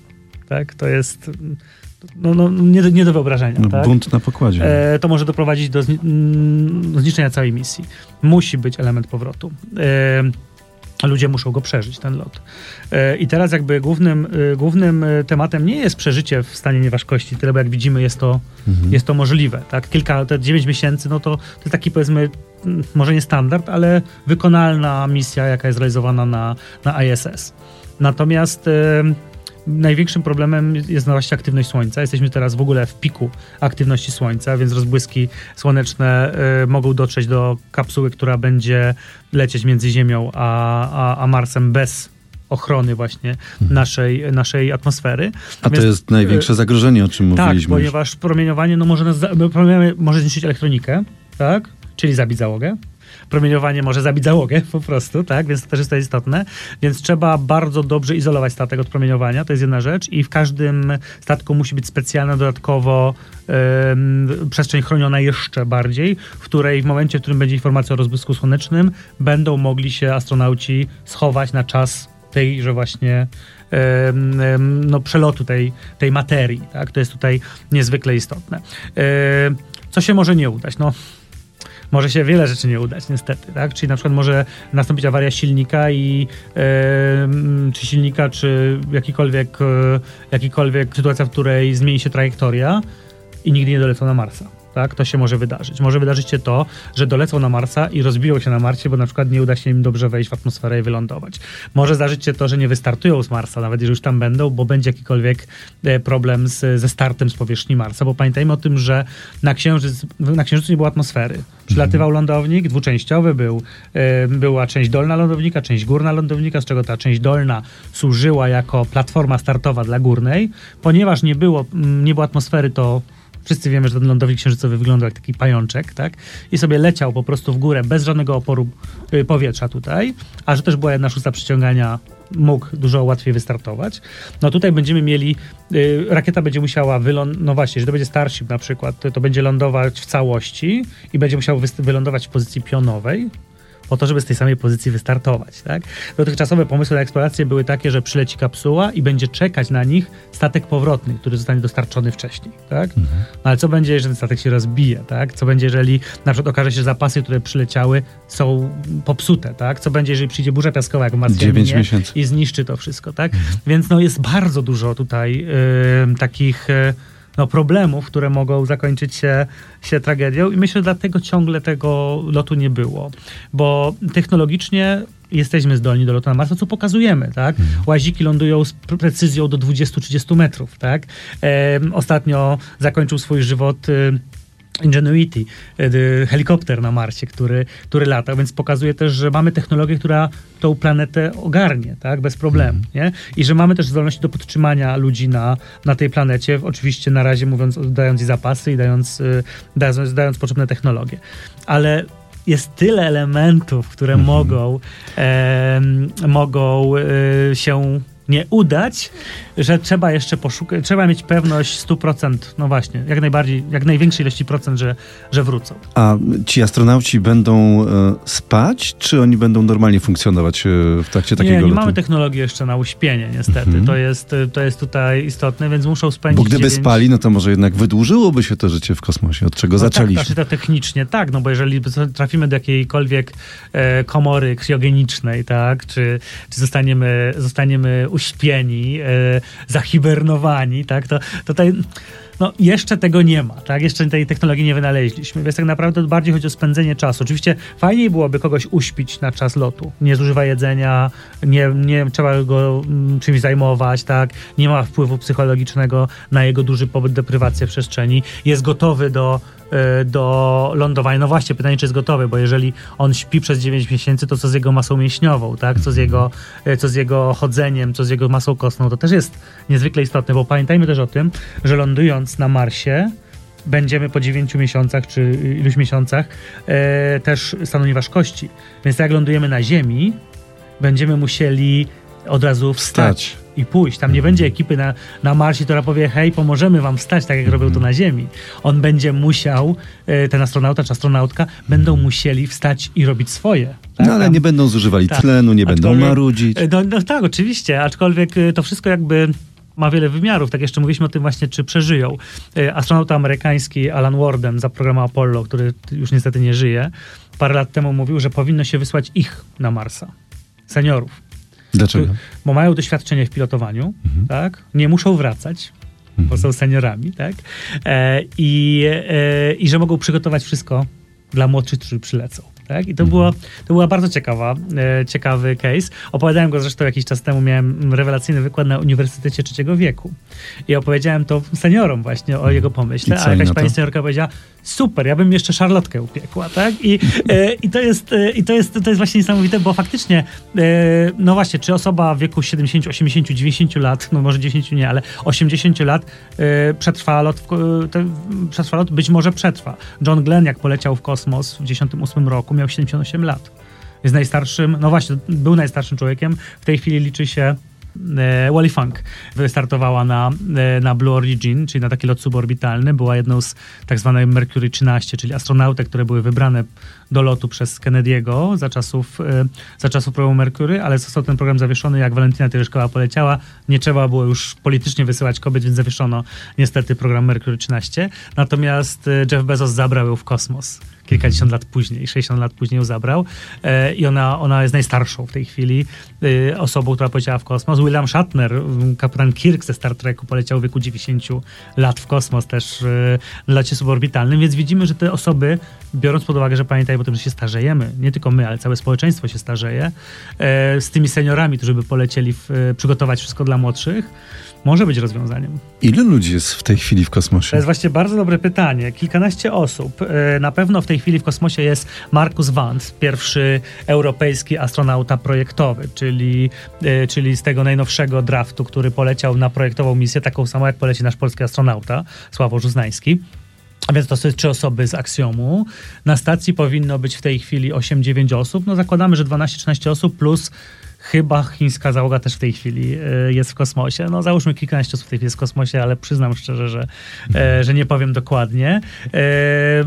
C: Tak? To jest no, no, nie, do, nie do wyobrażenia.
B: No,
C: tak?
B: Bunt na pokładzie.
C: E, to może doprowadzić do, zni do zniszczenia całej misji. Musi być element powrotu. E, ludzie muszą go przeżyć, ten lot. E, I teraz jakby głównym, e, głównym tematem nie jest przeżycie w stanie nieważkości, tyle bo jak widzimy jest to, mhm. jest to możliwe. Tak? Kilka, te 9 miesięcy, no to, to jest taki powiedzmy może nie standard, ale wykonalna misja, jaka jest realizowana na, na ISS. Natomiast e, największym problemem jest właśnie aktywność Słońca. Jesteśmy teraz w ogóle w piku aktywności Słońca, więc rozbłyski słoneczne y, mogą dotrzeć do kapsuły, która będzie lecieć między Ziemią a, a, a Marsem bez ochrony właśnie mhm. naszej, naszej atmosfery.
B: A Więc, to jest największe zagrożenie, o czym
C: tak,
B: mówiliśmy.
C: Tak, ponieważ promieniowanie no, może, nas, może zniszczyć elektronikę, tak? czyli zabić załogę promieniowanie może zabić załogę po prostu, tak? Więc to też jest to istotne. Więc trzeba bardzo dobrze izolować statek od promieniowania, to jest jedna rzecz i w każdym statku musi być specjalna dodatkowo przestrzeń chroniona jeszcze bardziej, w której w momencie, w którym będzie informacja o rozbłysku słonecznym, będą mogli się astronauci schować na czas tejże właśnie no, przelotu tej, tej materii. Tak? To jest tutaj niezwykle istotne. Co się może nie udać? No, może się wiele rzeczy nie udać, niestety, tak? Czyli na przykład może nastąpić awaria silnika i e, czy silnika, czy jakikolwiek, e, jakikolwiek sytuacja, w której zmieni się trajektoria i nigdy nie dolecą na Marsa tak? To się może wydarzyć. Może wydarzyć się to, że dolecą na Marsa i rozbiją się na Marsie, bo na przykład nie uda się im dobrze wejść w atmosferę i wylądować. Może zdarzyć się to, że nie wystartują z Marsa, nawet jeżeli już tam będą, bo będzie jakikolwiek e, problem z, ze startem z powierzchni Marsa, bo pamiętajmy o tym, że na, Księżyc, na Księżycu nie było atmosfery. Przylatywał lądownik, dwuczęściowy był, e, była część dolna lądownika, część górna lądownika, z czego ta część dolna służyła jako platforma startowa dla górnej. Ponieważ nie było, nie było atmosfery, to Wszyscy wiemy, że ten lądownik księżycowy wyglądał jak taki pajączek, tak? I sobie leciał po prostu w górę bez żadnego oporu y, powietrza tutaj, a że też była jedna szósta przyciągania mógł dużo łatwiej wystartować. No tutaj będziemy mieli, y, rakieta będzie musiała wylądować, no właśnie, że to będzie Starship na przykład, to, to będzie lądować w całości i będzie musiał wylądować w pozycji pionowej, po to, żeby z tej samej pozycji wystartować. Tak? Dotychczasowe pomysły na eksplorację były takie, że przyleci kapsuła i będzie czekać na nich statek powrotny, który zostanie dostarczony wcześniej. Tak? Mhm. No, ale co będzie, jeżeli ten statek się rozbije? Tak? Co będzie, jeżeli na przykład okaże się, że zapasy, które przyleciały, są popsute? Tak? Co będzie, jeżeli przyjdzie burza piaskowa, jak w Marsjaninie i zniszczy to wszystko? Tak? Mhm. Więc no, jest bardzo dużo tutaj yy, takich... Yy, no, problemów, które mogą zakończyć się, się tragedią i myślę, że dlatego ciągle tego lotu nie było, bo technologicznie jesteśmy zdolni do lotu na Marsa, co pokazujemy, tak? Mhm. Łaziki lądują z precyzją do 20-30 metrów, tak? E, ostatnio zakończył swój żywot y, Ingenuity, e, helikopter na Marsie, który, który lata, więc pokazuje też, że mamy technologię, która tą planetę ogarnie, tak, bez problemu, mhm. nie? I że mamy też zdolność do podtrzymania ludzi na, na tej planecie, oczywiście na razie mówiąc, dając jej zapasy i dając, e, dając, dając potrzebne technologie. Ale jest tyle elementów, które mhm. mogą, e, mogą e, się nie udać, że trzeba jeszcze poszukać, trzeba mieć pewność 100%, no właśnie, jak najbardziej, jak największej ilości procent, że, że wrócą.
B: A ci astronauci będą e, spać, czy oni będą normalnie funkcjonować e, w trakcie takiego
C: Nie, nie
B: lotu?
C: mamy technologii jeszcze na uśpienie, niestety. Mhm. To, jest, to jest tutaj istotne, więc muszą spędzić
B: Bo gdyby
C: 9...
B: spali, no to może jednak wydłużyłoby się to życie w kosmosie, od czego no zaczęliśmy.
C: Tak, znaczy to technicznie tak, no bo jeżeli trafimy do jakiejkolwiek e, komory kriogenicznej, tak, czy, czy zostaniemy, zostaniemy uśpieni, e, zahibernowani, tak, to tutaj no jeszcze tego nie ma, tak? Jeszcze tej technologii nie wynaleźliśmy, więc tak naprawdę bardziej chodzi o spędzenie czasu. Oczywiście fajniej byłoby kogoś uśpić na czas lotu. Nie zużywa jedzenia, nie, nie trzeba go mm, czymś zajmować, tak? Nie ma wpływu psychologicznego na jego duży pobyt, deprywację przestrzeni. Jest gotowy do do lądowania. No właśnie, pytanie, czy jest gotowy, bo jeżeli on śpi przez 9 miesięcy, to co z jego masą mięśniową, tak? Co z jego, e, co z jego chodzeniem, co z jego masą kostną, to też jest niezwykle istotne, bo pamiętajmy też o tym, że lądując na Marsie, będziemy po 9 miesiącach czy iluś miesiącach e, też stanowi ważkości. Więc jak lądujemy na Ziemi, będziemy musieli od razu wstać. i pójść. Tam nie będzie ekipy na, na Marsie, która powie, hej, pomożemy wam wstać, tak jak robią to na Ziemi. On będzie musiał, e, ten astronauta czy astronautka, będą musieli wstać i robić swoje.
B: Tak? No ale nie będą zużywali tak. tlenu, nie będą marudzić.
C: No, no tak, oczywiście, aczkolwiek e, to wszystko jakby ma wiele wymiarów. Tak jeszcze mówiliśmy o tym właśnie, czy przeżyją. E, astronauta amerykański Alan Warden za programu Apollo, który już niestety nie żyje, parę lat temu mówił, że powinno się wysłać ich na Marsa. Seniorów.
B: Dlaczego?
C: Bo mają doświadczenie w pilotowaniu, mhm. tak? Nie muszą wracać, mhm. bo są seniorami, tak? E, i, e, I że mogą przygotować wszystko dla młodszych, którzy przylecą. Tak? I to, było, to była bardzo ciekawa, e, ciekawy case. Opowiadałem go zresztą jakiś czas temu, miałem rewelacyjny wykład na Uniwersytecie Trzeciego Wieku. I opowiedziałem to seniorom właśnie o jego pomyśle, a jakaś pani seniorka powiedziała, super, ja bym jeszcze szarlotkę upiekła, tak? I, e, i, to, jest, e, i to, jest, to jest właśnie niesamowite, bo faktycznie, e, no właśnie, czy osoba w wieku 70, 80, 90 lat, no może 10 nie, ale 80 lat e, przetrwa lot, w, te, przetrwa lot, być może przetrwa. John Glenn, jak poleciał w kosmos w 98 roku, miał 78 lat. Jest najstarszym, no właśnie, był najstarszym człowiekiem. W tej chwili liczy się e, Wally Funk wystartowała na, e, na Blue Origin, czyli na taki lot suborbitalny. Była jedną z tak zwanej Mercury 13, czyli astronautek, które były wybrane do lotu przez Kennedy'ego za czasów, e, za czasów programu Mercury, ale został ten program zawieszony, jak Walentyna Tyryszkowa poleciała. Nie trzeba było już politycznie wysyłać kobiet, więc zawieszono niestety program Mercury 13. Natomiast Jeff Bezos zabrał ją w kosmos kilkadziesiąt lat później, 60 lat później ją zabrał e, i ona, ona jest najstarszą w tej chwili e, osobą, która poleciała w kosmos. William Shatner, kapitan Kirk ze Star Treku poleciał w wieku 90 lat w kosmos też e, w locie suborbitalnym, więc widzimy, że te osoby, biorąc pod uwagę, że pamiętaj o tym, że się starzejemy, nie tylko my, ale całe społeczeństwo się starzeje, z tymi seniorami, którzy by polecieli w, przygotować wszystko dla młodszych, może być rozwiązaniem.
B: Ile ludzi jest w tej chwili w kosmosie?
C: To jest właśnie bardzo dobre pytanie. Kilkanaście osób. E, na pewno w tej chwili w kosmosie jest Markus Wandt, pierwszy europejski astronauta projektowy, czyli, e, czyli z tego najnowszego draftu, który poleciał na projektową misję, taką samą jak poleci nasz polski astronauta, Sławo Żuznański. A więc to są trzy osoby z Aksjomu. Na stacji powinno być w tej chwili 8-9 osób. No zakładamy, że 12-13 osób plus Chyba chińska załoga też w tej chwili e, jest w kosmosie. No załóżmy kilkanaście osób w tej chwili jest w kosmosie, ale przyznam szczerze, że, e, że nie powiem dokładnie. E,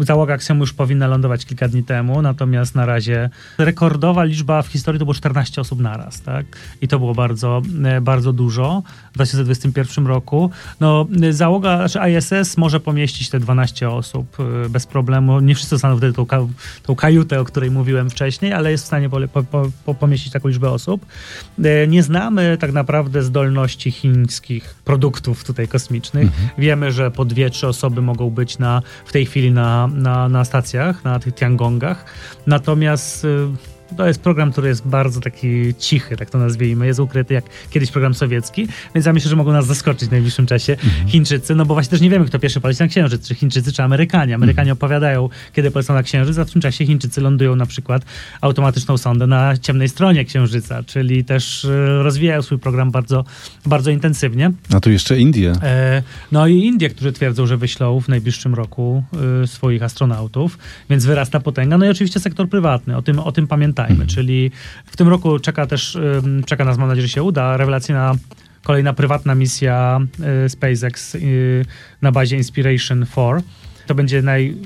C: załoga Axiom już powinna lądować kilka dni temu, natomiast na razie rekordowa liczba w historii to było 14 osób naraz, tak? I to było bardzo, bardzo dużo w 2021 roku. No załoga, znaczy ISS może pomieścić te 12 osób bez problemu. Nie wszyscy zostaną wtedy tą, tą kajutę, o której mówiłem wcześniej, ale jest w stanie po, po, po, pomieścić taką liczbę osób. E, nie znamy tak naprawdę zdolności chińskich produktów tutaj kosmicznych. Mhm. Wiemy, że po dwie, trzy osoby mogą być na, w tej chwili na, na, na stacjach, na tych Tiangongach. Natomiast e, to jest program, który jest bardzo taki cichy, tak to nazwijmy. Jest ukryty jak kiedyś program sowiecki, więc ja myślę, że mogą nas zaskoczyć w najbliższym czasie mhm. Chińczycy, no bo właśnie też nie wiemy, kto pierwszy poleci na Księżyc, czy Chińczycy, czy Amerykanie. Amerykanie mhm. opowiadają, kiedy polecą na Księżyc, a w tym czasie Chińczycy lądują na przykład automatyczną sondę na ciemnej stronie Księżyca, czyli też e, rozwijają swój program bardzo, bardzo intensywnie.
B: A tu jeszcze Indie. E,
C: no i Indie, którzy twierdzą, że wyślą w najbliższym roku e, swoich astronautów, więc wyrasta potęga. No i oczywiście sektor prywatny, o tym, o tym pamiętamy pamiętajmy. Mhm. Czyli w tym roku czeka też, czeka nas, mam nadzieję, że się uda, rewelacyjna kolejna prywatna misja y, SpaceX y, na bazie Inspiration 4. To będzie naj,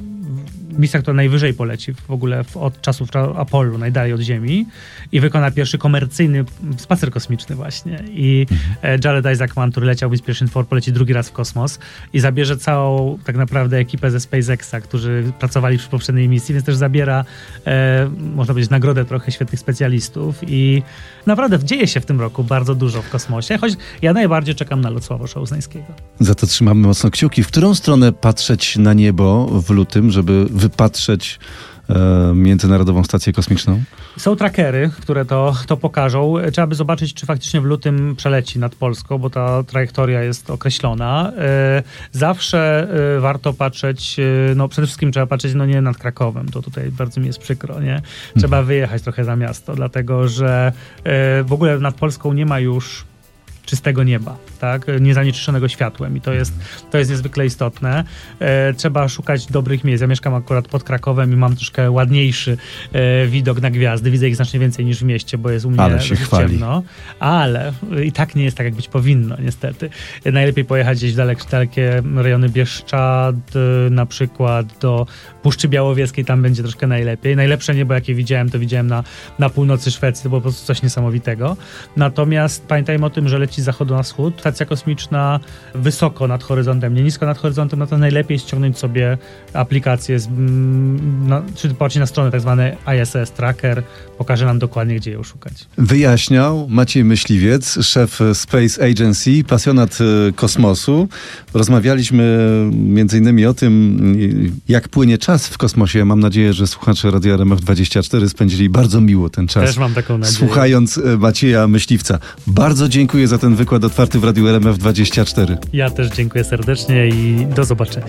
C: misja, która najwyżej poleci w ogóle od czasów Apollo, najdalej od Ziemi i wykona pierwszy komercyjny spacer kosmiczny właśnie. I e, Jared Isaacman, który leciał w Inspiration 4, poleci drugi raz w kosmos i zabierze całą tak naprawdę ekipę ze SpaceXa, którzy pracowali przy poprzedniej misji, więc też zabiera, e, można powiedzieć, nagrodę trochę świetnych specjalistów i naprawdę dzieje się w tym roku bardzo dużo w kosmosie, choć ja najbardziej czekam na lot Sława Szołznańskiego.
B: Za to trzymamy mocno kciuki. W którą stronę patrzeć na niebo w lutym, żeby wypatrzeć Międzynarodową Stację Kosmiczną?
C: Są trackery, które to, to pokażą. Trzeba by zobaczyć, czy faktycznie w lutym przeleci nad Polską, bo ta trajektoria jest określona. E, zawsze e, warto patrzeć, e, no przede wszystkim trzeba patrzeć no nie nad Krakowem, to tutaj bardzo mi jest przykro, nie? Trzeba
B: Mhm.
C: wyjechać trochę za miasto, dlatego że w ogóle nad Polską nie ma już czystego nieba, tak? niezanieczyszczonego światłem i to jest, to jest niezwykle istotne. E, trzeba szukać dobrych miejsc. Ja mieszkam akurat pod Krakowem i mam troszkę ładniejszy e, widok na gwiazdy. Widzę ich znacznie więcej niż w mieście, bo jest u mnie
B: Ale się chwali.
C: ciemno. Ale i tak nie jest tak, jak być powinno, niestety. E, najlepiej pojechać gdzieś w dalek, dalekie rejony Bieszczad, e, na przykład do Puszczy Białowieskiej, tam będzie troszkę najlepiej. Najlepsze niebo, jakie widziałem, to widziałem na, na północy Szwecji, to było po prostu coś niesamowitego. Natomiast pamiętajmy o tym, że leci z zachodu na wschód. Stacja kosmiczna wysoko nad horyzontem, nie nisko nad horyzontem, no to najlepiej ściągnąć sobie aplikację, z, mm, na, czy popatrzeć na stronę tak zwany ISS Tracker, pokaże nam dokładnie, gdzie ją szukać.
B: Wyjaśniał Maciej Myśliwiec, szef Space Agency, pasjonat e, kosmosu. Rozmawialiśmy między innymi o tym, jak płynie czas w kosmosie. Mam nadzieję, że słuchacze Radio RMF24 spędzili bardzo miło ten czas.
C: Też mam taką nadzieję.
B: Słuchając e, Macieja Myśliwca. Bardzo dziękuję za ten wykład otwarty w Radiu RMF24.
C: Ja też dziękuję serdecznie i do zobaczenia.